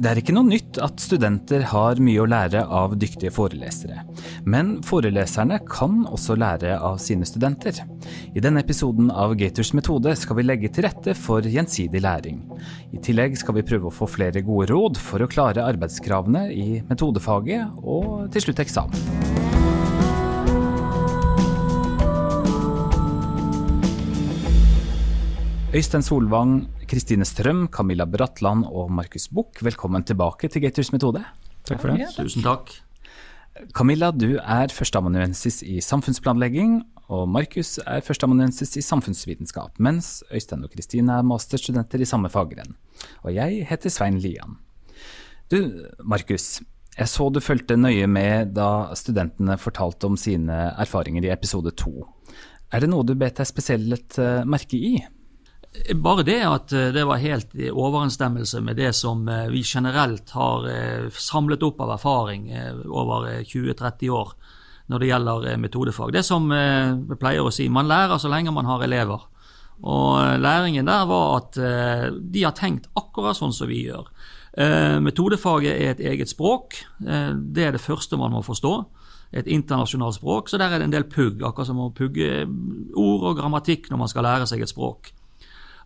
Det er ikke noe nytt at studenter har mye å lære av dyktige forelesere. Men foreleserne kan også lære av sine studenter. I denne episoden av Gators metode skal vi legge til rette for gjensidig læring. I tillegg skal vi prøve å få flere gode råd for å klare arbeidskravene i metodefaget og til slutt eksamen. Øystein Solvang, Kristine Strøm, Camilla Bratland og Markus Buch, velkommen tilbake til Gators metode. Takk for det. Tusen takk. Camilla, du er førsteamanuensis i samfunnsplanlegging, og Markus er førsteamanuensis i samfunnsvitenskap, mens Øystein og Kristine er masterstudenter i samme fagrenn. Og jeg heter Svein Lian. Du, Markus. Jeg så du fulgte nøye med da studentene fortalte om sine erfaringer i episode to. Er det noe du bet deg spesielt eh, merke i? Bare det at eh, det var helt i overensstemmelse med det som eh, vi generelt har eh, samlet opp av erfaring over 20-30 år når det gjelder metodefag. Det som vi pleier å si, man lærer så lenge man har elever. Og læringen der var at de har tenkt akkurat sånn som vi gjør. Metodefaget er et eget språk. Det er det første man må forstå. Et internasjonalt språk, så der er det en del pugg, akkurat som å pugge ord og grammatikk når man skal lære seg et språk.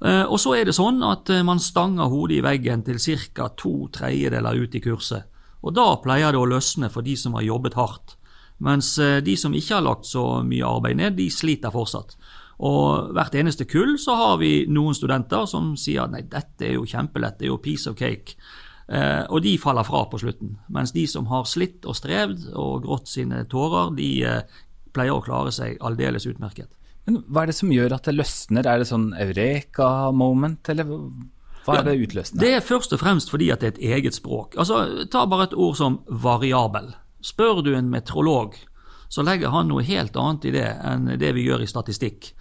Eh, og så er det sånn at eh, man stanger hodet i veggen til ca. to tredjedeler ut i kurset. Og da pleier det å løsne for de som har jobbet hardt. Mens eh, de som ikke har lagt så mye arbeid ned, de sliter fortsatt. Og hvert eneste kull så har vi noen studenter som sier nei, dette er jo kjempelett, det er jo piece of cake. Eh, og de faller fra på slutten. Mens de som har slitt og strevd og grått sine tårer, de eh, pleier å klare seg aldeles utmerket. Men hva er det som gjør at det løsner? Er det sånn eureka-moment, eller hva er det utløsende? Det er først og fremst fordi at det er et eget språk. Altså, Ta bare et ord som variabel. Spør du en meteorolog, så legger han noe helt annet i det enn det vi gjør i statistikk.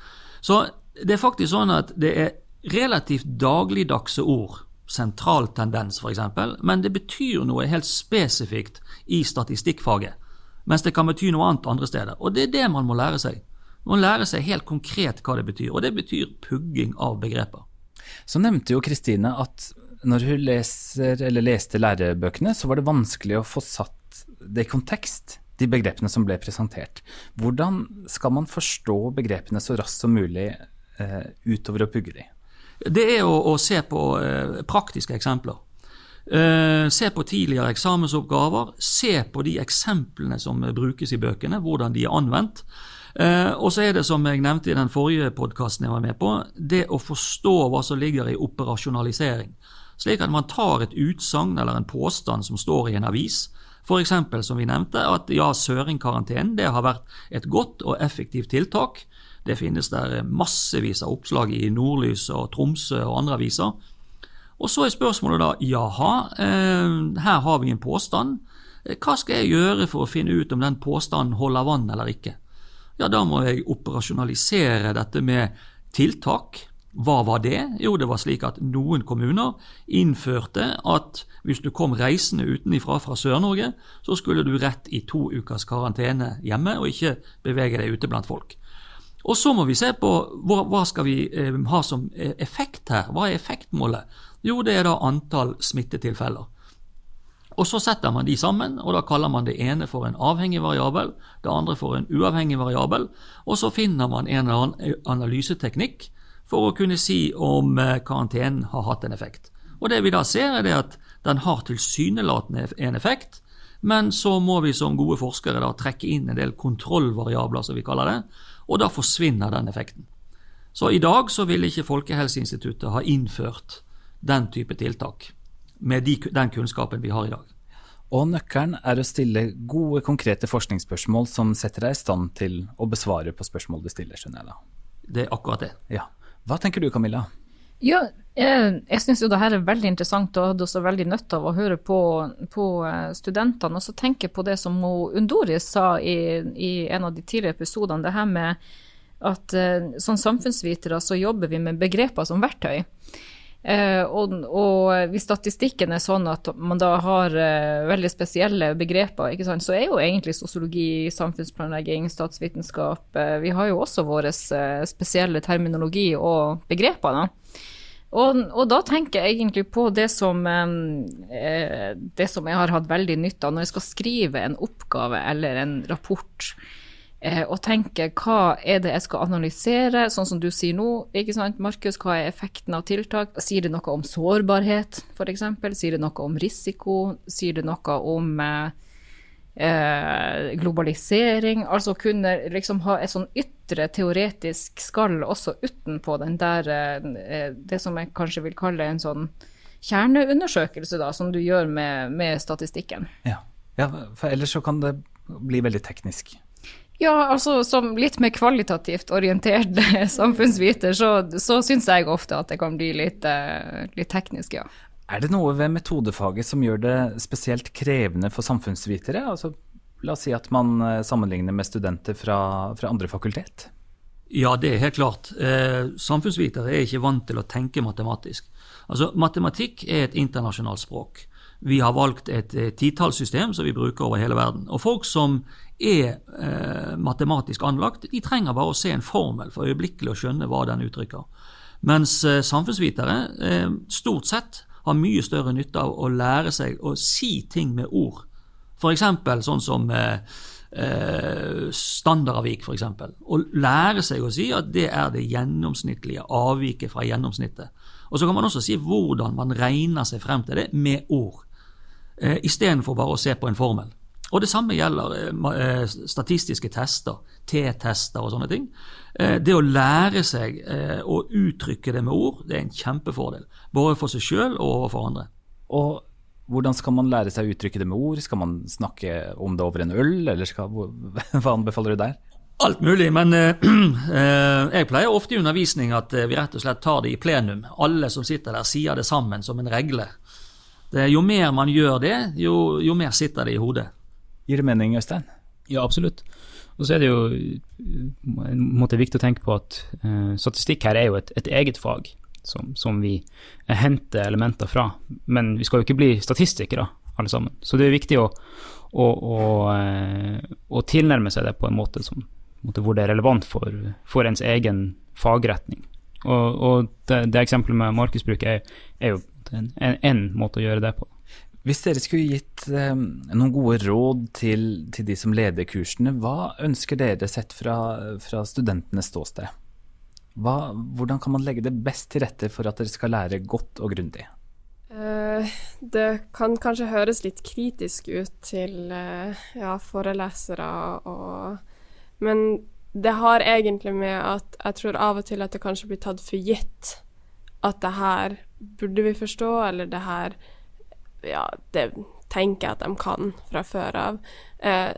Så det er faktisk sånn at det er relativt dagligdagse ord, sentral tendens f.eks., men det betyr noe helt spesifikt i statistikkfaget. Mens det kan bety noe annet andre steder. Og det er det man må lære seg. Man lærer seg helt konkret hva det betyr, og det betyr pugging av begreper. Så nevnte jo Kristine at når hun leser, eller leste lærebøkene, så var det vanskelig å få satt det i kontekst, de begrepene som ble presentert. Hvordan skal man forstå begrepene så raskt som mulig eh, utover å pugge de? Det er å, å se på eh, praktiske eksempler. Uh, se på tidligere eksamensoppgaver, se på de eksemplene som brukes i bøkene, hvordan de er anvendt. Eh, og så er det, som jeg nevnte i den forrige podkasten jeg var med på, det å forstå hva som ligger i operasjonalisering. Slik at man tar et utsagn eller en påstand som står i en avis, f.eks. som vi nevnte, at ja, Søring-karantenen det har vært et godt og effektivt tiltak. Det finnes der massevis av oppslag i Nordlys og Tromsø og andre aviser. Og så er spørsmålet da jaha, eh, her har vi en påstand. Hva skal jeg gjøre for å finne ut om den påstanden holder vann eller ikke? Ja, da må jeg operasjonalisere dette med tiltak. Hva var det? Jo, det var slik at noen kommuner innførte at hvis du kom reisende utenifra fra Sør-Norge, så skulle du rett i to ukers karantene hjemme og ikke bevege deg ute blant folk. Og så må vi se på hva, hva skal vi eh, ha som effekt her. Hva er effektmålet? Jo, det er da antall smittetilfeller. Og Så setter man de sammen, og da kaller man det ene for en avhengig variabel, det andre for en uavhengig variabel, og så finner man en eller annen analyseteknikk for å kunne si om eh, karantenen har hatt en effekt. Og Det vi da ser, er at den har tilsynelatende en effekt, men så må vi som gode forskere da trekke inn en del kontrollvariabler, som vi kaller det, og da forsvinner den effekten. Så i dag så vil ikke Folkehelseinstituttet ha innført den type tiltak med de, den kunnskapen vi har i dag. Og nøkkelen er å stille gode, konkrete forskningsspørsmål som setter deg i stand til å besvare på spørsmål du stiller, skjønner jeg da. Det er akkurat det. Ja. Hva tenker du, Camilla? Ja, jeg, jeg syns jo det her er veldig interessant, og hadde også veldig nytte av å høre på, på eh, studentene. Og så tenke på det som Undoris sa i, i, en av de tidligere episodene, det her med at eh, som samfunnsvitere så jobber vi med begreper som verktøy. Eh, og, og, hvis statistikken er sånn at man da har eh, veldig spesielle begreper, så er jo egentlig sosiologi, samfunnsplanlegging, statsvitenskap eh, Vi har jo også vår spesielle terminologi og begreper. da. Og, og, da tenker jeg egentlig på det som, det som jeg har hatt veldig nytte av når jeg skal skrive en oppgave eller en rapport. Eh, og tenke hva er det jeg skal analysere, sånn som du sier nå. ikke sant, Markus, hva er effekten av tiltak? Sier det noe om sårbarhet, f.eks.? Sier det noe om risiko? Sier det noe om eh, eh, globalisering. Altså kunne liksom ha et sånn ytre teoretisk skall også utenpå den der eh, Det som jeg kanskje vil kalle en sånn kjerneundersøkelse, da, som du gjør med, med statistikken. Ja. ja, for ellers så kan det bli veldig teknisk. Ja, altså som litt mer kvalitativt orientert samfunnsviter, så, så syns jeg ofte at det kan bli litt, eh, litt teknisk, ja. Er det noe ved metodefaget som gjør det spesielt krevende for samfunnsvitere? Altså, la oss si at man eh, sammenligner med studenter fra, fra andre fakultet? Ja, det er helt klart. Eh, samfunnsvitere er ikke vant til å tenke matematisk. Altså, Matematikk er et internasjonalt språk. Vi har valgt et eh, titallssystem som vi bruker over hele verden. Og folk som er eh, matematisk anlagt, de trenger bare å se en formel for øyeblikkelig å skjønne hva den uttrykker. Mens eh, samfunnsvitere eh, stort sett har mye større nytte av å lære seg å si ting med ord. F.eks. sånn som eh, eh, standardavvik, f.eks. Å lære seg å si at det er det gjennomsnittlige avviket fra gjennomsnittet. Og så kan man også si hvordan man regner seg frem til det med ord, eh, istedenfor bare å se på en formel. Og det samme gjelder eh, eh, statistiske tester, T-tester og sånne ting. Eh, det å lære seg å uttrykke det med ord, det er en kjempefordel. Både for seg sjøl og overfor andre. Og hvordan skal man lære seg å uttrykke det med ord? Skal man snakke om det over en øl, eller skal, hva anbefaler du der? Alt mulig, men eh, jeg pleier ofte i undervisning at vi rett og slett tar det i plenum. Alle som sitter der sier det sammen som en regle. Det, jo mer man gjør det, jo, jo mer sitter det i hodet. Gir det mening, Øystein? Ja, absolutt. Og så er det jo en måte viktig å tenke på at uh, statistikk her er jo et, et eget fag som, som, vi henter elementer fra. Men vi skal jo ikke bli statistikere, alle sammen. Så det er viktig å, å, å, uh, å tilnærme seg det på en måte, som, hvor det er relevant for, for ens egen fagretning. Og, og det, det, eksempelet med markedsbruk er, er jo en, en måte å gjøre det på. Hvis dere skulle gitt eh, noen gode råd til, til, de som leder kursene, hva ønsker dere sett fra, fra studentenes ståsted? Hva, hvordan kan man legge det best til rette for at dere skal lære godt og grundig? Uh, det kan kanskje høres litt kritisk ut til uh, ja, forelesere og Men det har egentlig med at jeg tror av og til at det kanskje blir tatt for gitt at det her burde vi forstå, eller det her ja, det tenker jeg at de kan fra før av. Eh,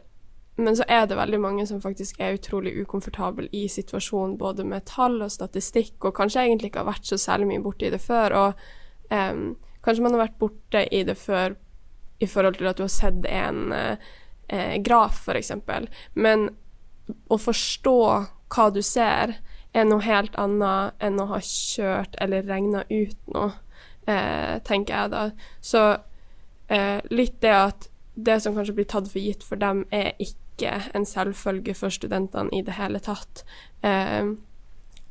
men så er det veldig mange som faktisk er utrolig ukomfortable i situasjonen, både med tall og statistikk, og kanskje egentlig ikke har vært så særlig mye borte i det før. Og eh, kanskje man har vært borte i det før i forhold til at du har sett en eh, graf, f.eks. Men å forstå hva du ser, er noe helt annet enn å ha kjørt eller regna ut noe, eh, tenker jeg da. Så eh, litt det at det som kanskje blir tatt for gitt for dem, er ikke en selvfølge for studentene i det hele tatt. Eh,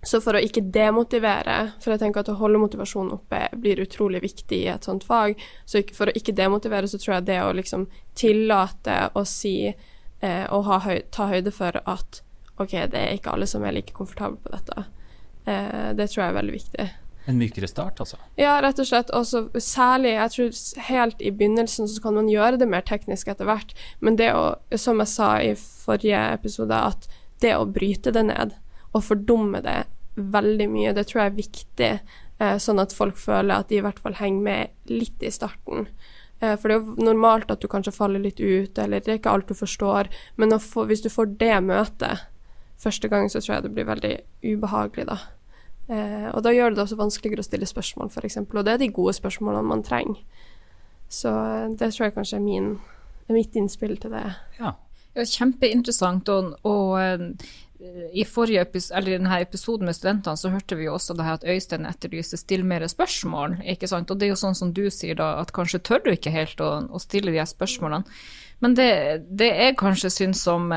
så for å ikke demotivere, for jeg tenker at å holde motivasjonen oppe blir utrolig viktig i et sånt fag, så for å ikke demotivere, så tror jeg det å liksom tillate å si eh, og høy, ta høyde for at OK, det er ikke alle som er like komfortable på dette, eh, det tror jeg er veldig viktig. En mykere start, altså? Ja, rett og slett. Også særlig, jeg tror helt i begynnelsen så kan man gjøre det mer teknisk etter hvert, men det å, som jeg sa i forrige episode, at det å bryte det ned og fordumme det veldig mye, det tror jeg er viktig, eh, sånn at folk føler at de i hvert fall henger med litt i starten. Eh, for det er jo normalt at du kanskje faller litt ut, eller det er ikke alt du forstår, men få, hvis du får det møtet første gang, så tror jeg det blir veldig ubehagelig, da. Eh, og da gjør det også vanskeligere å stille spørsmål, f.eks. Og det er de gode spørsmålene man trenger. Så eh, det tror jeg kanskje er, min, er mitt innspill til det. Ja. ja kjempeinteressant. Og, og, i forrige epis eller i denne episoden med studentene så hørte vi jo også det her at Øystein etterlyser still mer spørsmål. ikke sant? Og det er jo sånn som du sier da, at kanskje tør du ikke helt å, å stille de her spørsmålene. Men det, det jeg kanskje syns som,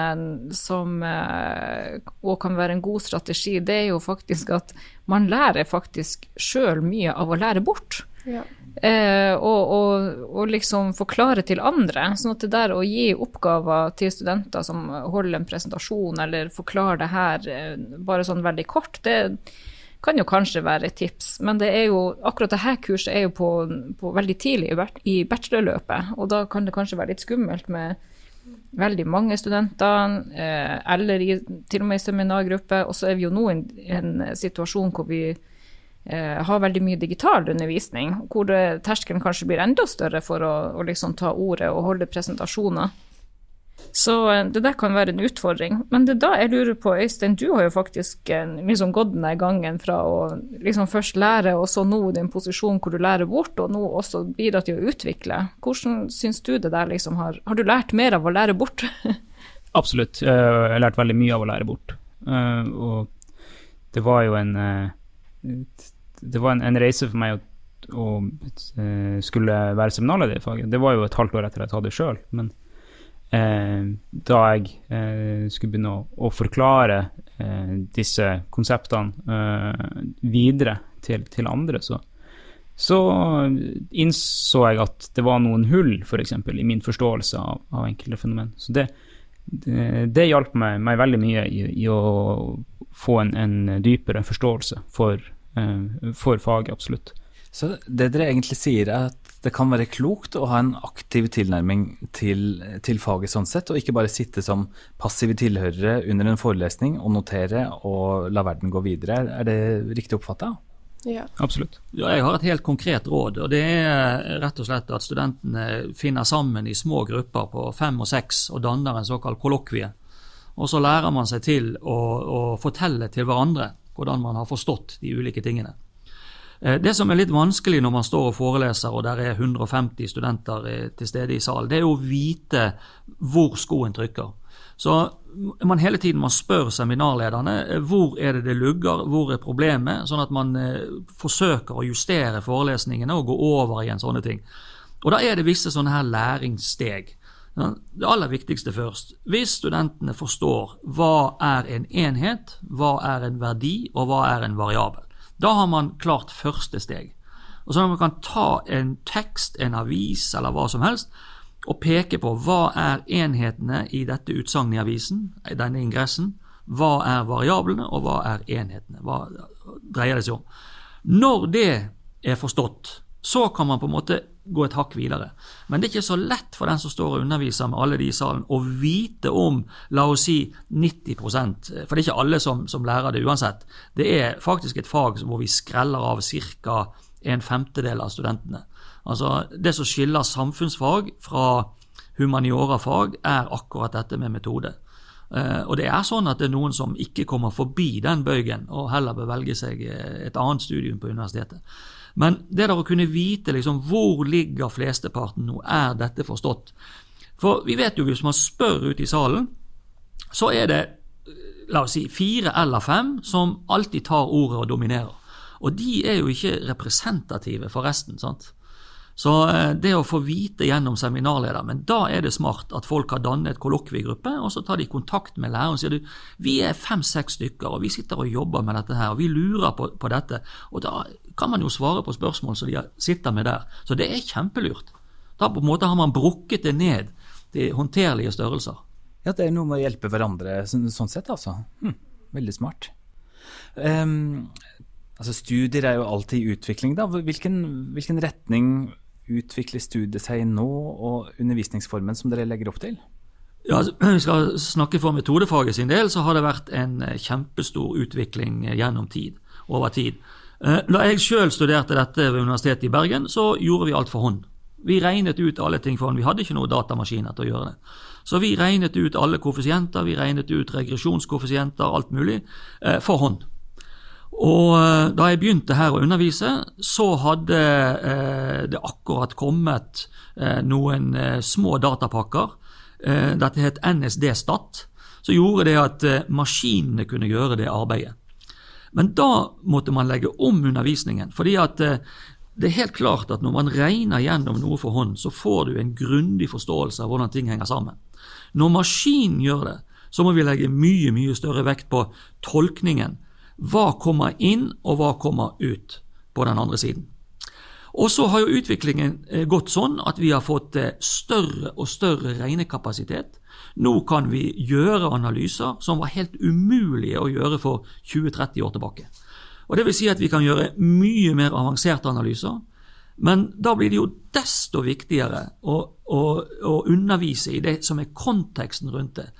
som og kan være en god strategi, det er jo faktisk at man lærer faktisk sjøl mye av å lære bort. Ja. Eh, og, og, og, liksom forklare til andre. sånn at det der å gi oppgaver til studenter som holder en presentasjon eller forklarer det her eh, bare sånn veldig kort, det kan jo kanskje være et tips. Men det er jo, akkurat dette kurset er jo på, på veldig tidlig i bachelorløpet, og da kan det kanskje være litt skummelt med veldig mange studenter, eh, eller i, til og med i seminargruppe. Og så er vi jo nå i en, en situasjon hvor vi har veldig mye digital undervisning, hvor terskelen kanskje blir enda større for å, å liksom ta ordet og holde presentasjoner. Så eh, det der kan være en utfordring. Men det er da jeg lurer på, Øystein, du har jo faktisk eh, liksom gått den gangen fra å liksom først lære, og så nå din posisjon hvor du lærer bort, og nå også bidrar til å utvikle. Hvordan syns du det der liksom har Har du lært mer av å lære bort? Absolutt. Jeg har lært veldig mye av å lære bort. Eh, og det var jo en det var en, en, reise for meg å, å uh, skulle være seminarleder i faget. Det var jo et halvt år etter at jeg hadde det sjøl. Men eh, da jeg eh, skulle begynne å, å forklare disse konseptene videre til, til andre, så, så, innså jeg at det var noen hull, f.eks., i min forståelse av, av enkelte fenomen. Så det, det, det hjalp meg, meg, veldig mye i, i å få en, en dypere forståelse for Eh, for faget, absolutt. Så det dere egentlig sier, er at det kan være klokt å ha en aktiv tilnærming til, til, faget sånn sett, og ikke bare sitte som passive tilhørere under en forelesning og notere og la verden gå videre. Er det riktig oppfatta? Ja. Absolutt. Ja, jeg har et helt konkret råd, og det er rett og slett at studentene finner sammen i små grupper på fem og seks og danner en såkalt kollokvie. Og så lærer man seg til å, å fortelle til hverandre hvordan man har forstått de ulike tingene. Eh, det som er litt vanskelig når man står og foreleser og der er 150 studenter eh, til stede i salen, det er å vite hvor skoen trykker. Så man hele tiden må spørre seminarlederne eh, hvor er det det lugger, hvor er problemet, sånn at man forsøker å justere forelesningene og gå over igjen sånne ting. Og Da er det visse sånne her læringssteg. Det aller viktigste først. Hvis studentene forstår hva er en enhet, hva er en verdi og hva er en variabel, da har man klart første steg. Og så man kan ta en tekst, en avis eller hva som helst, og peke på hva er enhetene i dette utsagnet i avisen, i denne ingressen, hva er variablene, og hva er enhetene. Hva dreier det seg om? Når det er forstått, så kan man på en måte gå et hakk videre. Men det er ikke så lett for den som står og underviser med alle de i salen, å vite om la oss si 90% For det er ikke alle som, som lærer det uansett. Det er faktisk et fag hvor vi skreller av ca. en femtedel av studentene. Altså Det som skiller samfunnsfag fra humaniorafag, er akkurat dette med metode. Uh, og det er sånn at det er noen som ikke kommer forbi den bøygen, og heller bør velge seg et annet studium på universitetet. Men det der å kunne vite liksom, hvor ligger flesteparten nå, er dette forstått? For vi vet jo hvis man spør ute i salen, så er det la oss si, fire eller fem som alltid tar ordet og dominerer. Og de er jo ikke representative for resten. sant? Så eh, det å få vite gjennom seminarleder, men da er det smart at folk har dannet et kollokviegruppe, og så tar de kontakt med læreren og sier du, vi er fem-seks stykker, og vi sitter og jobber med dette her, og vi lurer på, på, dette. Og da kan man jo svare på spørsmål som de sitter med der. Så det er kjempelurt. Da på en måte har man brukket det ned til håndterlige størrelser. Ja, det er noe med å hjelpe hverandre sånn sett, altså. Hm, veldig smart. Um, altså Studier er jo alltid i utvikling. da. Hvilken, hvilken retning utvikler studiet seg nå, og undervisningsformen som dere legger opp til? Ja, altså, vi skal snakke for metodefaget sin del, så har det vært en eh, kjempestor utvikling eh, gjennom tid, over tid. Eh, da jeg sjøl studerte dette ved Universitetet i Bergen, så gjorde vi alt for hånd. Vi regnet ut alle ting for hånd. Vi hadde ikke noen datamaskiner til å gjøre det. Så vi regnet ut alle koeffisienter, vi regnet ut regresjonskoeffisienter, alt mulig, for hånd. Og eh, da jeg begynte her å undervise, så hadde eh, det akkurat kommet eh, noen små datapakker. Dette het NSD Stat, så gjorde det at maskinene kunne gjøre det arbeidet. Men da måtte man legge om undervisningen. fordi at det er helt klart at når man regner gjennom noe for hånd, så får du en grundig forståelse av hvordan ting henger sammen. Når maskinen gjør det, så må vi legge mye, mye større vekt på tolkningen. Hva kommer inn, og hva kommer ut på den andre siden. Og så har jo utviklingen eh, gått sånn at vi har fått eh, større og større regnekapasitet. Nå kan vi gjøre analyser som var helt umulige å gjøre for 20-30 år tilbake. Og Det vil si at vi kan gjøre mye mer avanserte analyser. Men da blir det jo desto viktigere å, å, å undervise i det som er konteksten rundt det.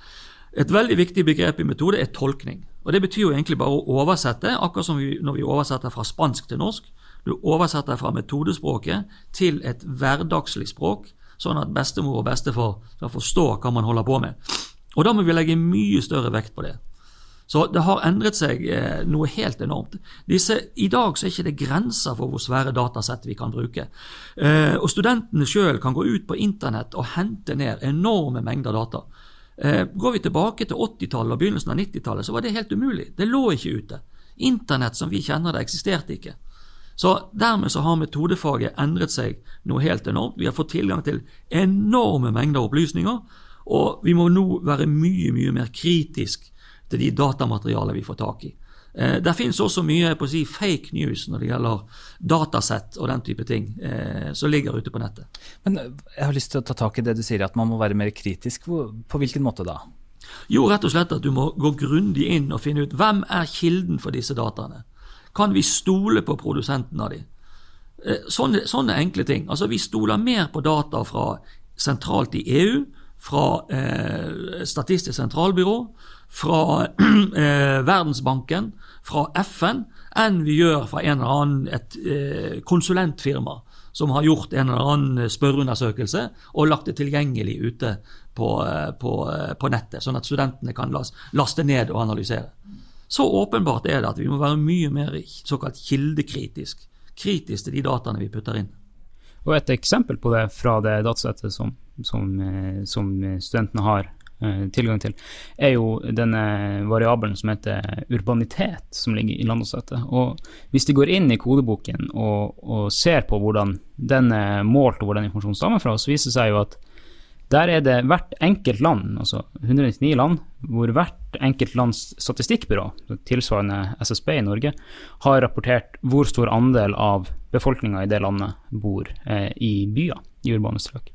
Et veldig viktig begrep i metode er tolkning. Og Det betyr jo egentlig bare å oversette, akkurat som vi, når vi oversetter fra spansk til norsk. Du oversetter fra metodespråket til et hverdagslig språk, sånn at bestemor og bestefar skal forstå hva man holder på med. Og Da må vi legge mye større vekt på det. Så det har endret seg eh, noe helt enormt. Disse, I dag så er ikke det grenser for hvor svære datasett vi kan bruke. Eh, og Studentene sjøl kan gå ut på internett og hente ned enorme mengder data. Eh, går vi tilbake til 80-tallet og begynnelsen av 90-tallet, så var det helt umulig. Det lå ikke ute. Internett som vi kjenner det, eksisterte ikke. Så Dermed så har metodefaget endret seg noe helt enormt. Vi har fått tilgang til enorme mengder opplysninger, og vi må nå være mye, mye mer kritisk til de datamaterialene vi får tak i. Eh, det finnes også mye på å si, fake news når det gjelder datasett og den type ting eh, som ligger ute på nettet. Men eh, jeg har lyst til å ta tak i det du sier, at man må være mer kritisk. På hvilken måte da? Jo, rett og slett at du må gå grundig inn og finne ut hvem er kilden for disse dataene. Kan vi stole på produsenten av de? Eh, sånne, sånne, enkle ting. Altså, Vi stoler mer på data fra sentralt i EU, fra eh, Statistisk sentralbyrå, fra eh, Verdensbanken, fra FN, enn vi gjør fra en eller annen et eh, konsulentfirma som har gjort en eller annen spørreundersøkelse og lagt det tilgjengelig ute på, eh, på, eh, på nettet, sånn at studentene kan laste ned og analysere. Så åpenbart er det at vi må være mye mer såkalt kildekritisk. Kritisk til de dataene vi putter inn. Og Et eksempel på det fra det datasettet som, som, eh, som studentene har Eh, tilgang til, er jo denne variabelen som heter urbanitet, som ligger i landåsetet. Og hvis de går inn i kodeboken og, og, ser på hvordan den er målt, og hvor den informasjonen stammer fra, så viser det seg jo at der er det hvert enkelt land, altså 199 land, hvor hvert enkelt lands statistikkbyrå, tilsvarende SSB i Norge, har rapportert hvor stor andel av befolkninga i det landet bor eh, i byer, i urbane strøk.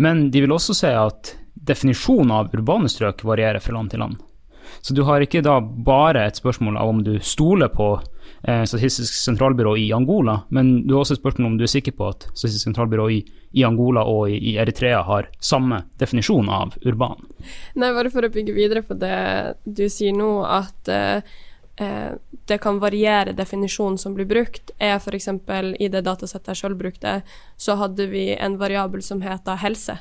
Men de vil også se at definisjonen av urbane strøk varierer fra land til land. Så du har ikke da bare et spørsmål av om du stoler på eh, Statistisk sentralbyrå i Angola, men du har også et spørsmål om du er sikker på at Statistisk sentralbyrå i, i Angola og i, i, Eritrea har samme definisjon av urban. Nei, bare for å bygge videre på det du sier nå, at eh, eh det kan variere definisjonen som blir brukt, er f.eks. i det datasettet jeg selv brukte, så hadde vi en variabel som heter helse.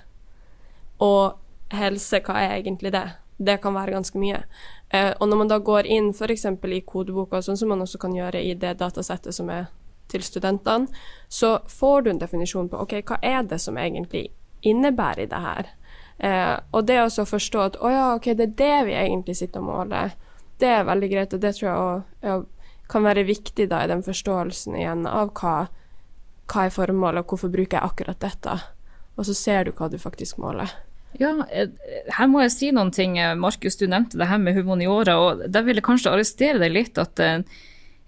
Og helse, hva er egentlig det? Det kan være ganske mye. Eh, og når man da går inn f.eks. i kodeboka, sånn som man også kan gjøre i det datasettet som er til studentene, så får du en definisjon på ok, hva er det som egentlig innebærer i det her. Eh, og det å forstå at å ja, ok, det er det vi egentlig sitter og måler, det er veldig greit, og det tror jeg også, kan være viktig da i den forståelsen igjen av hva, hva er formålet, og hvorfor bruker jeg akkurat dette. Og så ser du hva du faktisk måler. Ja, eh, her må jeg si noen ting. Eh, Markus, du nevnte det her med humaniora, og der vil jeg kanskje arrestere deg litt. at eh,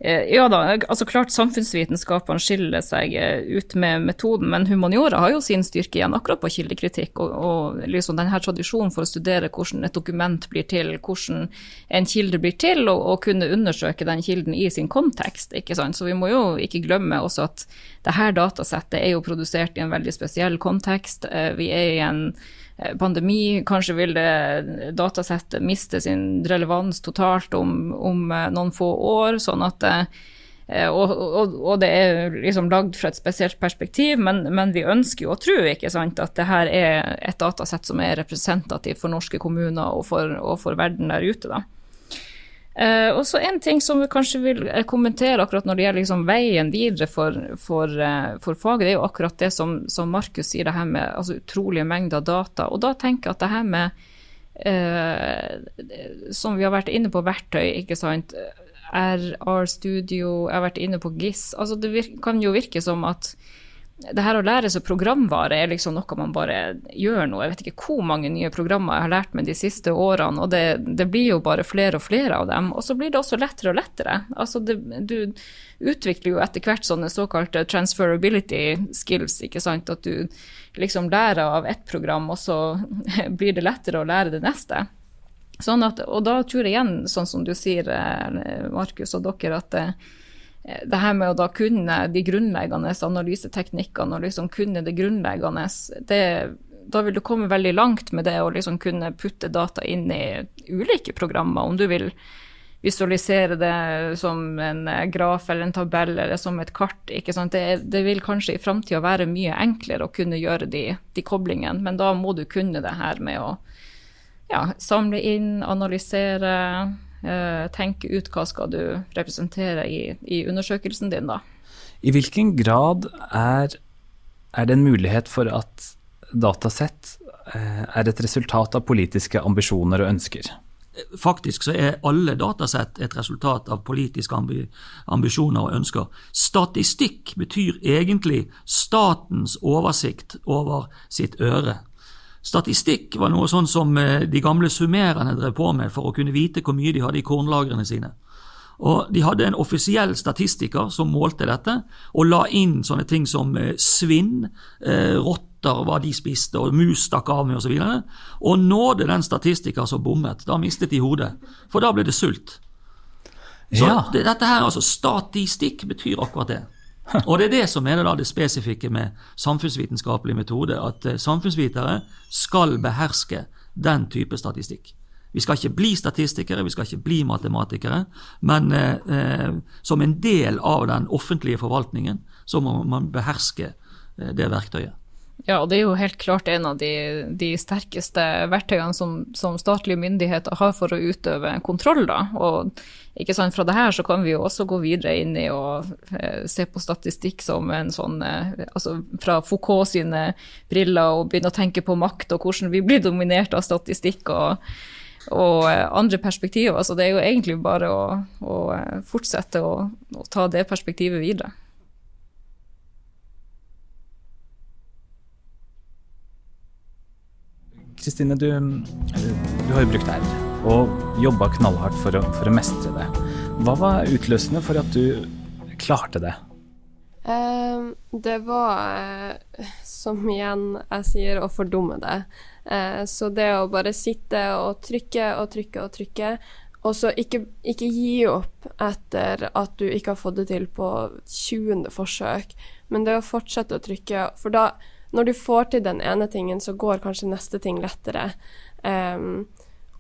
ja da, altså klart samfunnsvitenskapene skiller seg ut med metoden, men humaniora har jo sin styrke igjen akkurat på kildekritikk og, og liksom denne tradisjonen for å studere hvordan et dokument blir til, hvordan en kilde blir til, og, og kunne undersøke den kilden i sin kontekst. ikke sant? Så vi må jo ikke glemme også at det her datasettet er jo produsert i en veldig spesiell kontekst. Vi er i en pandemi, kanskje vil det datasettet miste sin relevans totalt om, om eh, noen få år. sånn at eh, og, og, og, det er liksom lagd fra et spesielt perspektiv, men, men vi ønsker jo å tro ikke sant, at det her er et datasett som er representativt for norske kommuner og for, og for verden der ute. da. Uh, og så En ting som vi kanskje vil eh, kommentere akkurat når det gjelder liksom veien videre for, for, uh, for, faget, det er jo akkurat det som, som Markus sier, det her med altså, utrolige mengder data. Og da tenker jeg at det her med uh, som vi har vært inne på verktøy, ikke sant. RR Studio, jeg har vært inne på GIS. Altså det virke, kan jo virke som at det her å lære seg programvare er liksom noe man bare gjør nå. Jeg vet ikke hvor mange nye programmer jeg har lært meg de siste årene, og det, det blir jo bare flere og flere av dem. Og så blir det også lettere og lettere. Altså det, du utvikler jo etter hvert sånne såkalte transferability skills, ikke sant. At du liksom lærer av ett program, og så blir det lettere å lære det neste. Sånn at, og da tror jeg igjen, sånn som du sier, eh, Markus og dere, at eh, det her med å da kunne de grunnleggende analyseteknikkene og liksom kunne det grunnleggende, det, da vil du komme veldig langt med det å liksom kunne putte data inn i ulike programmer. Om du vil visualisere det som en graf eller en tabell eller som et kart. Det, det, vil kanskje i framtida være mye enklere å kunne gjøre de, de koblingene, men da må du kunne det her med å ja, samle inn, analysere, Eh, tenke ut hva skal du representere i, i undersøkelsen din, da. I hvilken grad er, er det en mulighet for at datasett eh, er et resultat av politiske ambisjoner og ønsker? Faktisk så er alle datasett et resultat av politiske ambisjoner og ønsker. Statistikk betyr egentlig statens oversikt over sitt øre. Statistikk var noe sånn som eh, de gamle summererne drev på med for å kunne vite hvor mye de hadde i kornlagrene sine. Og De hadde en offisiell statistiker som målte dette, og la inn sånne ting som eh, svinn, eh, rotter, hva de spiste, og mus stakk av med osv. Og, så og nådde den statistiker som bommet. Da mistet de hodet, for da ble det sult. Så ja. dette her, altså Statistikk betyr akkurat det. Og det er det som er det, det spesifikke med samfunnsvitenskapelig metode, at eh, samfunnsvitere skal beherske den type statistikk. Vi skal ikke bli statistikere, vi skal ikke bli matematikere, men eh, eh, som en del av den offentlige forvaltningen så må man beherske eh, det verktøyet. Ja, og det er jo helt klart en av de, de sterkeste verktøyene som, som, statlige myndigheter har for å utøve kontroll. Da. Og ikke sant, fra det her så kan vi jo også gå videre inn i å eh, se på statistikk som en sånn eh, altså Fra Foucault sine briller og begynne å tenke på makt og hvordan vi blir dominert av statistikk og, og eh, andre perspektiver. Så det er jo egentlig bare å, å eh, fortsette å, å ta det perspektivet videre. Kristine, du, du, har jo brukt R og jobba knallhardt for å, for å, mestre det. Hva var utløsende for at du klarte det? Uh, det var, uh, som igjen jeg sier, å fordumme det. Uh, så det å bare sitte og trykke og trykke og trykke, og så ikke, ikke, gi opp etter at du ikke har fått det til på 20. forsøk, men det å fortsette å trykke, for da når du får til den ene tingen, så går kanskje neste ting lettere. Um,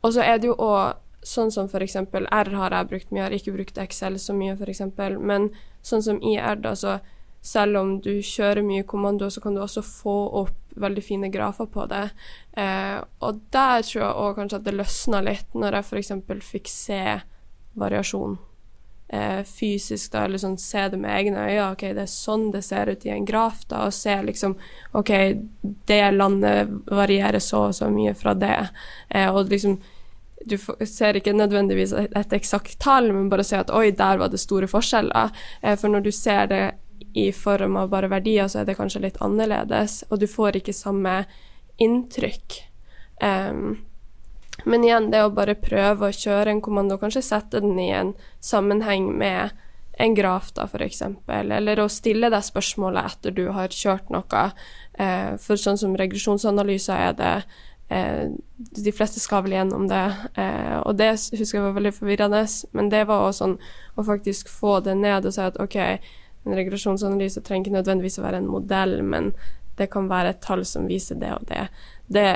og så er det jo òg sånn som eksempel R har jeg brukt mye, jeg har ikke brukt Excel så mye eksempel, men sånn som i R, da, så selv om du kjører mye kommando, så kan du også få opp veldig fine grafer på det. Eh, og der tror jeg òg kanskje at det løsna litt, når jeg f.eks. fikk se variasjon eh, fysisk, da, eller sånn se det med egne øyne. OK, det er sånn det ser ut i en graf, da, og se liksom OK, det landet varierer så og så mye fra det. Eh, og liksom du ser ikke nødvendigvis et, eksakt tall, men bare se at oi, der var det store forskjeller. Eh, for når du ser det i form av bare verdier, så er det kanskje litt annerledes, og du får ikke samme inntrykk. Um, men igjen, det å bare prøve å kjøre en kommando, kanskje sette den i en sammenheng med en graf, da, f.eks., eller å stille deg spørsmålet etter du har kjørt noe. Eh, for sånn som regresjonsanalyser er det eh, De fleste skal vel gjennom det, eh, og det husker jeg var veldig forvirrende, men det var også sånn å faktisk få det ned og si at OK, en regresjonsanalyse trenger ikke nødvendigvis å være en modell, men det kan være et tall som viser det og det. Det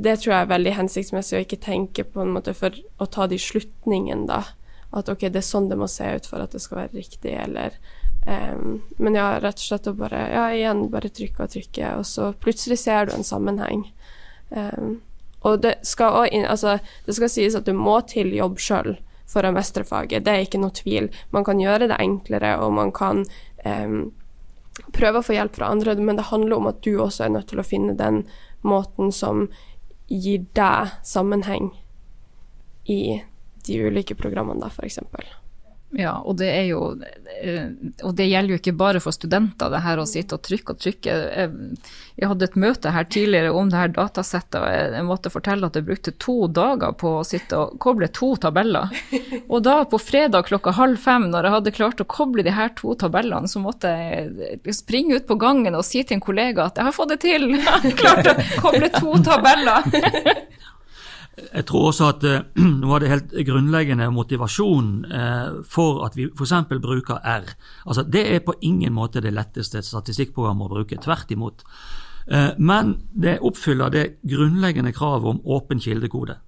det tror jeg er veldig hensiktsmessig å ikke tenke på en måte for å ta de slutningene, da. At OK, det er sånn det må se ut for at det skal være riktig, eller um, Men ja, rett og slett å bare Ja, igjen, bare trykke og trykke, og så plutselig ser du en sammenheng. Um, og det skal òg Altså, det skal sies at du må til jobb sjøl for å mestre faget, det er ikke noe tvil. Man kan gjøre det enklere, og man kan um, prøve å få hjelp fra andre, men det handler om at du også er nødt til å finne den måten som gir deg sammenheng i de ulike programmene, da, f.eks. Ja, og det er jo eh, Og det gjelder jo ikke bare for studenter, det her å sitte og trykke og trykke. Jeg hadde et møte her tidligere om det her datasettet, og jeg måtte fortelle at jeg brukte to dager på å sitte og koble to tabeller. Og da på fredag klokka halv fem, når jeg hadde klart å koble de her to tabellene, så måtte jeg springe ut på gangen og si til en kollega at jeg har fått det til! Jeg har klart å koble to tabeller! Jeg tror også at uh, noe av det helt grunnleggende motivasjonen uh, for at vi f.eks. bruker R altså Det er på ingen måte det letteste statistikkprogrammet å bruke. Tvert imot. Uh, men det oppfyller det grunnleggende kravet om åpen kildekode.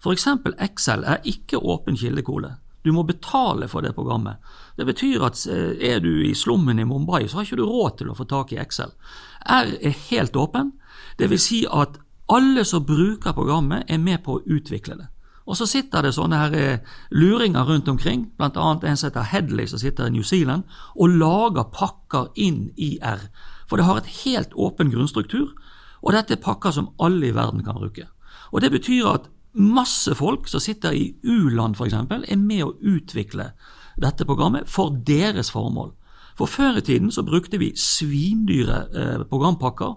F.eks. Excel er ikke åpen kildekode. Du må betale for det programmet. Det betyr at er du i slummen i Mumbai, så har ikke du råd til å få tak i Excel. R er helt åpen. Vil si at alle som bruker programmet, er med på å utvikle det. Og så sitter det sånne her eh, luringer rundt omkring, bl.a. en som heter Headley, som sitter i New Zealand, og lager pakker inn i R. For det har et helt åpen grunnstruktur, og dette er pakker som alle i verden kan bruke. Og Det betyr at masse folk som sitter i u-land f.eks., er med å utvikle dette programmet for deres formål. For Før i tiden så brukte vi svindyre eh, programpakker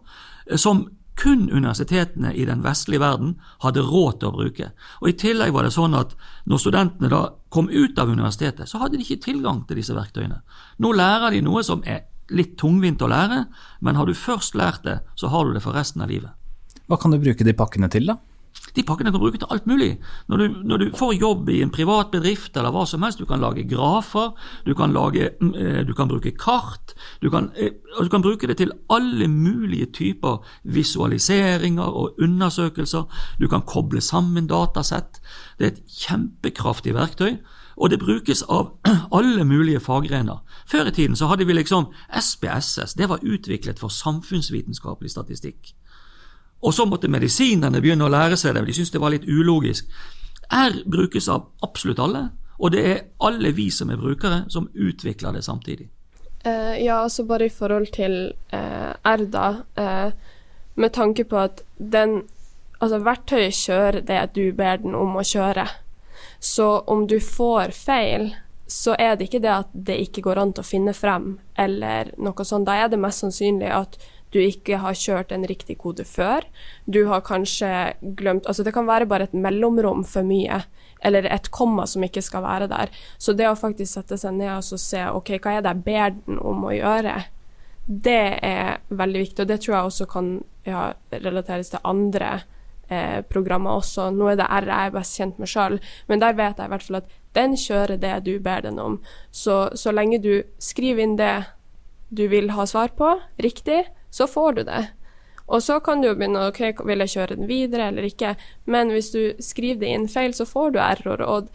eh, som kun universitetene i den vestlige verden hadde råd til å bruke. Og I tillegg var det sånn at når studentene da kom ut av universitetet, så hadde de ikke tilgang til disse verktøyene. Nå lærer de noe som er litt tungvint å lære, men har du først lært det, så har du det for resten av livet. Hva kan du bruke de pakkene til, da? De pakkene kan bruke til alt mulig. Når du, når du, får jobb i en privat bedrift eller hva som helst, du kan lage grafer, du kan, lage, mm, eh, du kan bruke kart, du kan, eh, du kan, bruke det til alle mulige typer visualiseringer og undersøkelser. Du kan koble sammen datasett. Det er et kjempekraftig verktøy. Og det brukes av alle mulige faggrener. Før i tiden så hadde vi liksom SPSS, det var utviklet for samfunnsvitenskapelig statistikk. Og så måtte medisinerne begynne å lære seg det, de syntes det var litt ulogisk. R brukes av absolutt alle, og det er alle vi som er brukere, som utvikler det samtidig. Uh, ja, altså bare i forhold til uh, R, da. Uh, med tanke på at den Altså, verktøyet kjører det du ber den om å kjøre. Så om du får feil, så er det ikke det at det ikke går an til å finne frem, eller noe sånt. Da er det mest sannsynlig at du ikke har kjørt en riktig kode før. Du har kanskje glemt Altså det kan være bare et mellomrom for mye, eller et komma som ikke skal være der. Så det å faktisk sette seg ned og se ok, hva er det jeg ber den om å gjøre, det er veldig viktig. Og det tror jeg også kan ja, relateres til andre eh, programmer også. Nå er det R jeg er best kjent med sjøl, men der vet jeg i hvert fall at den kjører det du ber den om. Så så lenge du skriver inn det du vil ha svar på, riktig, så får du det. Og så kan du jo begynne ok, vil jeg kjøre den videre eller ikke, men hvis du skriver det inn feil, så får du error. og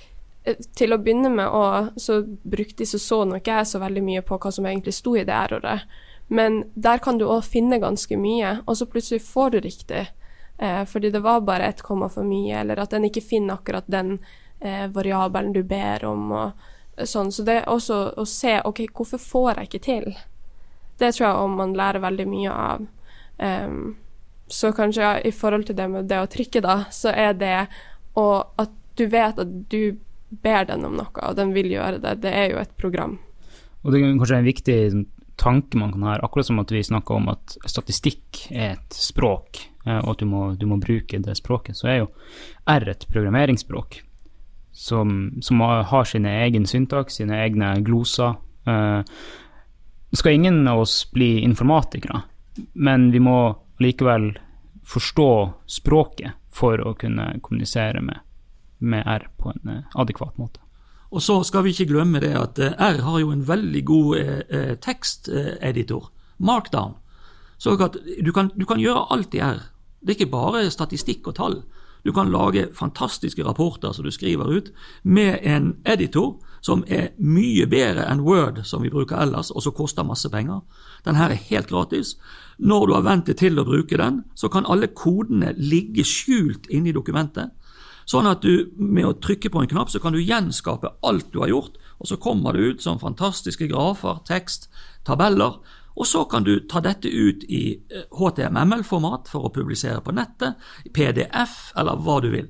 eh, til å begynne med å, så brukte så så nok jeg så veldig mye på hva som egentlig sto i det erroret. Men der kan du òg finne ganske mye, og så plutselig får du riktig. Eh, fordi det var bare ett komma for mye, eller at den ikke finner akkurat den eh, variabelen du ber om. og sånn. Så det er også å se ok, hvorfor får jeg ikke til? Det tror jeg om man lærer veldig mye av. Um, så kanskje ja, i forhold til det med det å trykke, da, så er det at du vet at du ber den om noe, og den vil gjøre det. Det er jo et program. Og det er kanskje en viktig tanke man kan ha, akkurat som at vi snakker om at statistikk er et språk, eh, og at du må, du må bruke det språket, så er jo R et programmeringsspråk som, som har sine egen syntaks, sine egne gloser. Eh, skal ingen av oss bli informatikere, men vi må likevel forstå språket for å kunne kommunisere med, med R på en eh, adekvat måte. Og så skal vi ikke glemme det at eh, R har jo en veldig god eh, eh teksteditor, Markdown. Så du kan, du kan gjøre alt i R. Det er ikke bare statistikk og tall. Du kan lage fantastiske rapporter som du skriver ut, med en editor som er mye bedre enn Word, som vi bruker ellers, og som koster masse penger. Den her er helt gratis. Når du har vent deg til å bruke den, så kan alle kodene ligge skjult inne i dokumentet. Sånn at du med å trykke på en knapp, så kan du gjenskape alt du har gjort, og så kommer det ut som fantastiske grafer, tekst, tabeller. Og så kan du ta dette ut i HTML-format for å publisere på nettet, PDF eller hva du vil.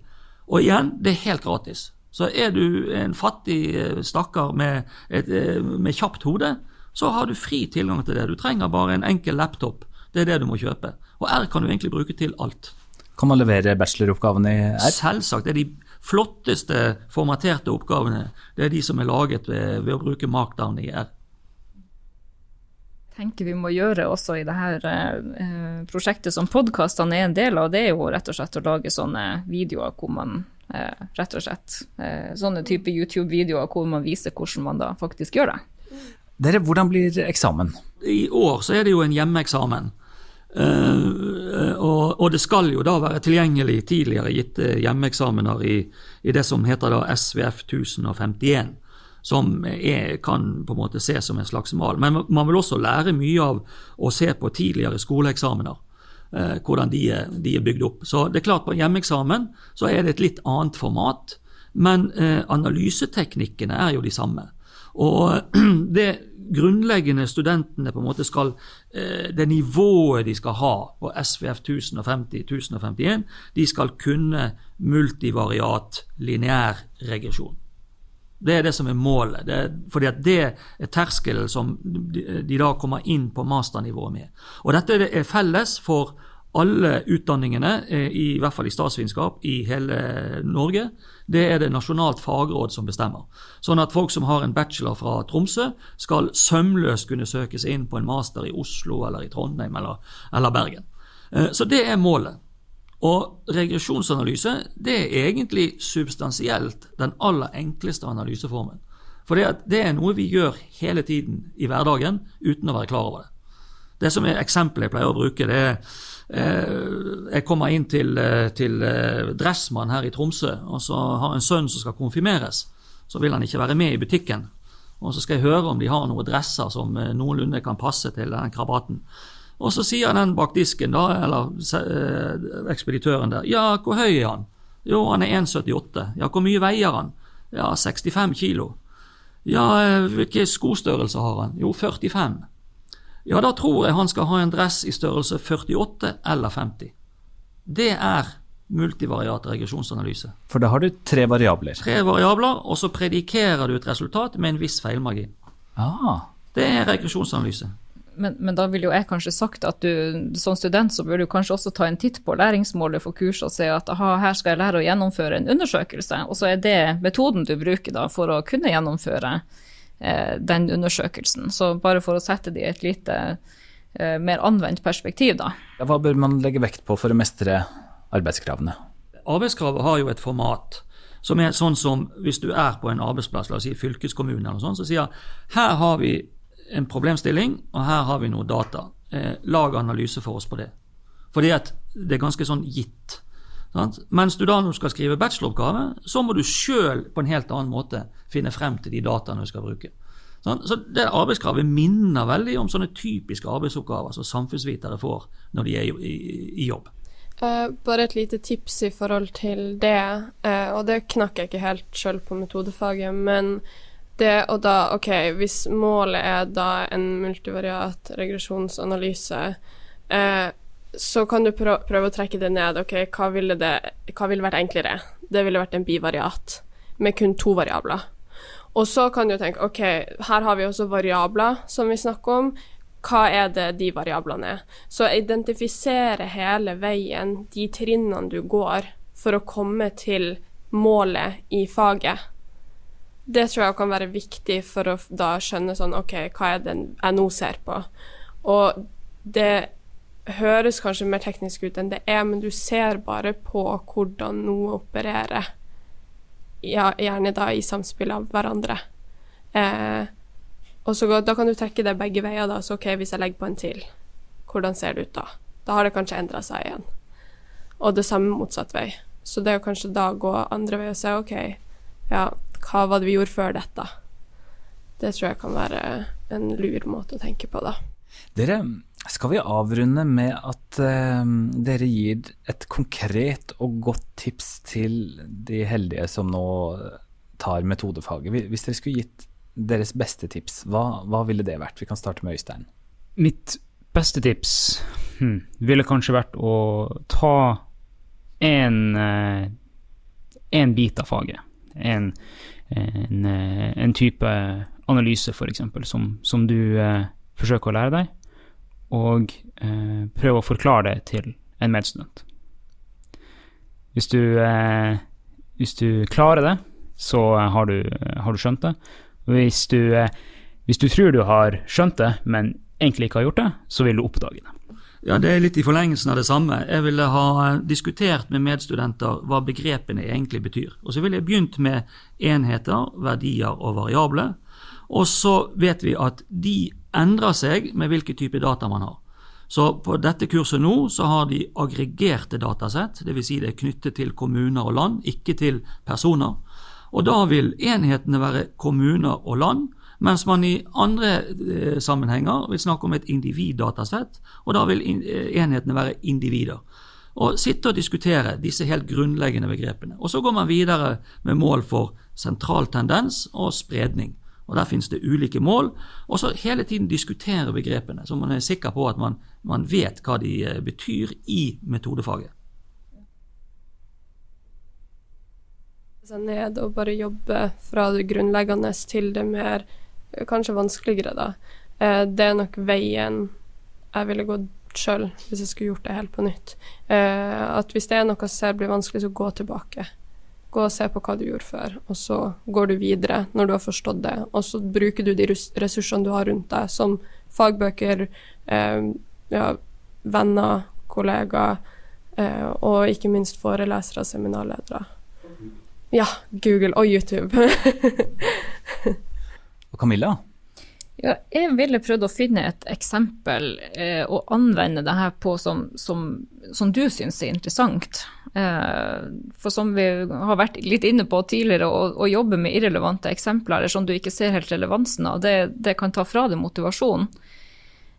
Og igjen, det er helt gratis. Så er du en fattig stakkar med, et, med kjapt hode, så har du fri tilgang til det. Du trenger bare en enkel laptop. Det er det du må kjøpe. Og R kan du egentlig bruke til alt. Kan man levere bacheloroppgavene i R? Selvsagt. Det er de flotteste formaterte oppgavene. Det er de som er laget ved, ved å bruke markdown i R. Tenker vi må gjøre også i dette eh, prosjektet som podkastene er en del av, det er jo rett og slett å lage sånne videoer hvor man eh, rett og slett eh, Sånne type YouTube-videoer hvor man viser hvordan man da faktisk gjør det. Dere, hvordan blir eksamen? I år så er det jo en hjemmeeksamen. Uh, og, og, det skal jo da være tilgjengelig tidligere gitte hjemmeeksamener i, i, det som heter da SVF 1051, som er, kan på en måte ses som en slags mal. Men man vil også lære mye av å se på tidligere skoleeksamener. Eh, hvordan de er, de er, bygd opp. Så det er klart På hjemmeeksamen så er det et litt annet format, men eh, analyseteknikkene er jo de samme. Og det grunnleggende studentene på en måte skal eh, Det nivået de skal ha på SVF 1050-1051, de skal kunne multivariat lineær regresjon. Det er det som er målet. Det fordi at det er terskelen som de, de da kommer inn på masternivået med. Og Dette er felles for alle utdanningene, eh, i hvert fall i statsvitenskap, i hele Norge. Det er det Nasjonalt fagråd som bestemmer. Sånn at folk som har en bachelor fra Tromsø, skal sømløst kunne søke seg inn på en master i Oslo eller i Trondheim eller, eller Bergen. Eh, så det er målet. Og regresjonsanalyse det er egentlig substansielt den aller enkleste analyseformen. For det, er noe vi gjør hele tiden i hverdagen uten å være klar over det. Det som er eksempelet jeg pleier å bruke, det er Eh, jeg kommer inn til, eh, til eh, Dressmann her i Tromsø, og så har en sønn som skal konfirmeres. Så vil han ikke være med i butikken. Og så skal jeg høre om de har noen dresser som noenlunde kan passe til den krabaten. Og så sier den bak disken, da, eller ekspeditøren der, ja, hvor høy er han? Jo, han er 1,78. Ja, hvor mye veier han? Ja, 65 kilo. Ja, hvilke skostørrelser har han? Jo, 45. Ja, da tror jeg han skal ha en dress i størrelse 48 eller 50. Det er multivariat regresjonsanalyse. For da har du tre variabler? Tre variabler, og så predikerer du et resultat med en viss feilmargin. Ah. Det er regresjonsanalyse. Men, men, da ville jo jeg kanskje sagt at du som student så bør du kanskje også ta en titt på læringsmålet for kurset og se at aha, her skal jeg lære å gjennomføre en undersøkelse, og så er det metoden du bruker da for å kunne gjennomføre Eh, den undersøkelsen. Så bare for å sette det i et lite eh, mer anvendt perspektiv, da. Hva bør man legge vekt på for å mestre arbeidskravene? Arbeidskravet har jo et format som er sånn som hvis du er på en arbeidsplass, la oss si fylkeskommune eller noe sånt, så sier her har vi en problemstilling, og her har vi noe data. Eh, lag analyse for oss på det. Fordi at det er ganske sånn gitt. Sant? Mens du da du skal skrive bacheloroppgave, så må du sjøl på en helt annen måte finne frem til de dataene du skal bruke. Sant? Så det Arbeidskravet minner veldig om sånne typiske arbeidsoppgaver som samfunnsvitere får når de er i, i, i jobb. Uh, bare et lite tips i forhold til det, uh, og det knakk jeg ikke helt sjøl på metodefaget, men det og da, OK, hvis målet er da en multivariat regresjonsanalyse, eh, så kan du prøve, å trekke det ned. Ok, hva ville, det, hva ville vært enklere? Det ville vært en bivariat med kun to variabler. Og så kan du tenke ok, her har vi også variabler som vi snakker om. Hva er det de variablene er? Så identifisere hele veien de trinnene du går for å komme til målet i faget. Det tror jeg kan være viktig for å da skjønne sånn OK, hva er det jeg nå ser på? Og det høres kanskje mer teknisk ut enn det er, men du ser bare på hvordan noe opererer, ja, gjerne da i samspill av hverandre. Eh, og så Da kan du trekke det begge veier. da, så ok, Hvis jeg legger på en til, hvordan ser det ut da? Da har det kanskje endra seg igjen. Og det samme motsatt vei. Så det å kanskje da gå andre vei og se OK, ja, hva var det vi gjorde før dette? Det tror jeg kan være en lur måte å tenke på, da. Dere skal vi avrunde med at uh, dere gir et konkret og godt tips til de heldige som nå tar metodefaget. Hvis dere skulle gitt deres beste tips, hva, hva ville det vært? Vi kan starte med Øystein. Mitt beste tips hmm, ville kanskje vært å ta en, eh, en bit av faget. En, en, eh, en type analyse, f.eks., som, som du eh, forsøker å lære deg, og eh, prøve å forklare det til en medstudent. Hvis du, eh, hvis du klarer det, så har du, har du skjønt det. Hvis du, eh, hvis du tror du har skjønt det, men egentlig ikke har gjort det, så vil du oppdage det. Ja, Det er litt i forlengelsen av det samme. Jeg ville ha diskutert med medstudenter hva begrepene egentlig betyr. Og Så ville jeg begynt med enheter, verdier og variable. Og så vet vi at de endrer seg med hvilken type data man har. Så på dette kurset nå så har de aggregerte datasett, dvs. Si det er knyttet til kommuner og land, ikke til personer. Og da vil enhetene være kommuner og land, mens man i andre eh, sammenhenger vil snakke om et individdatasett, og da vil eh, enhetene være individer. Og sitte og diskutere disse helt grunnleggende begrepene. Og så går man videre med mål for sentral tendens og spredning. Og Der finnes det ulike mål. Og så hele tiden diskutere begrepene, så man er sikker på at man, man vet hva de eh, betyr i metodefaget. Ned og bare jobbe fra det grunnleggende til det mer kanskje vanskeligere, da. Eh, det er nok veien jeg ville gått sjøl hvis jeg skulle gjort det helt på nytt. At hvis det er noe jeg ser blir vanskelig, så gå tilbake. Gå og se på hva du gjorde før, og så går du videre når du har forstått det. Og så bruker du de ressursene du har rundt deg, som fagbøker, eh, ja, venner, kollegaer, eh, og ikke minst forelesere og seminarledere. Ja, Google og YouTube. og Camilla? Ja, jeg ville prøvd å finne et eksempel eh, og anvende det her på som, som, som du syns er interessant. Eh, for som vi har vært litt inne på tidligere, å, å jobbe med irrelevante eksempler eller som du ikke ser helt relevansen av, det, det kan ta fra deg motivasjonen.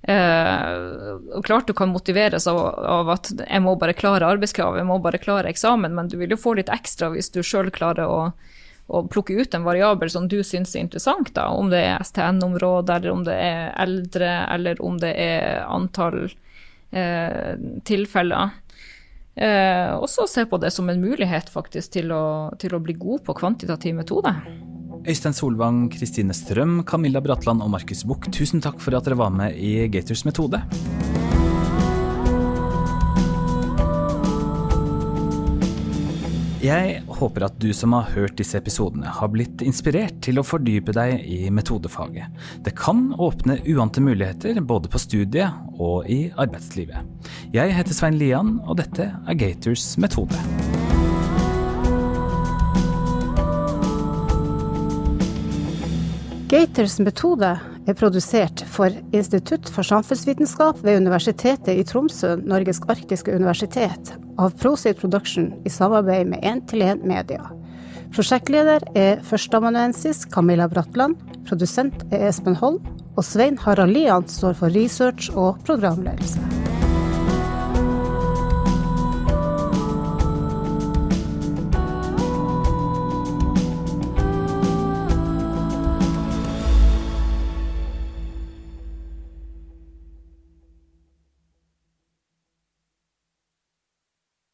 Og klart du kan motiveres av, av, at jeg må bare klare arbeidskravet, jeg må bare klare eksamen, men du vil jo få litt ekstra hvis du sjøl klarer å, å, plukke ut en variabel som du syns er interessant, da, om det er STN-område, eller om det er eldre, eller om det er antall eh, tilfeller. Eh, og så se på det som en mulighet faktisk til å, til å bli god på kvantitativ metode. Øystein Solvang, Kristine Strøm, Camilla Bratland og Markus Buch, tusen takk for at dere var med i Gators metode. Jeg håper at du som har hørt disse episodene, har blitt inspirert til å fordype deg i metodefaget. Det kan åpne uante muligheter både på studiet og i arbeidslivet. Jeg heter Svein Lian, og dette er Gators metode. Gators metode er produsert for Institutt for samfunnsvitenskap ved Universitetet i Tromsø, Norges arktiske universitet, av Prosit Production i samarbeid med 1-til-1 Media. Prosjektleder er førsteamanuensis Camilla Bratland, produsent er Espen Holm, og Svein Harald Lian står for research og programledelse.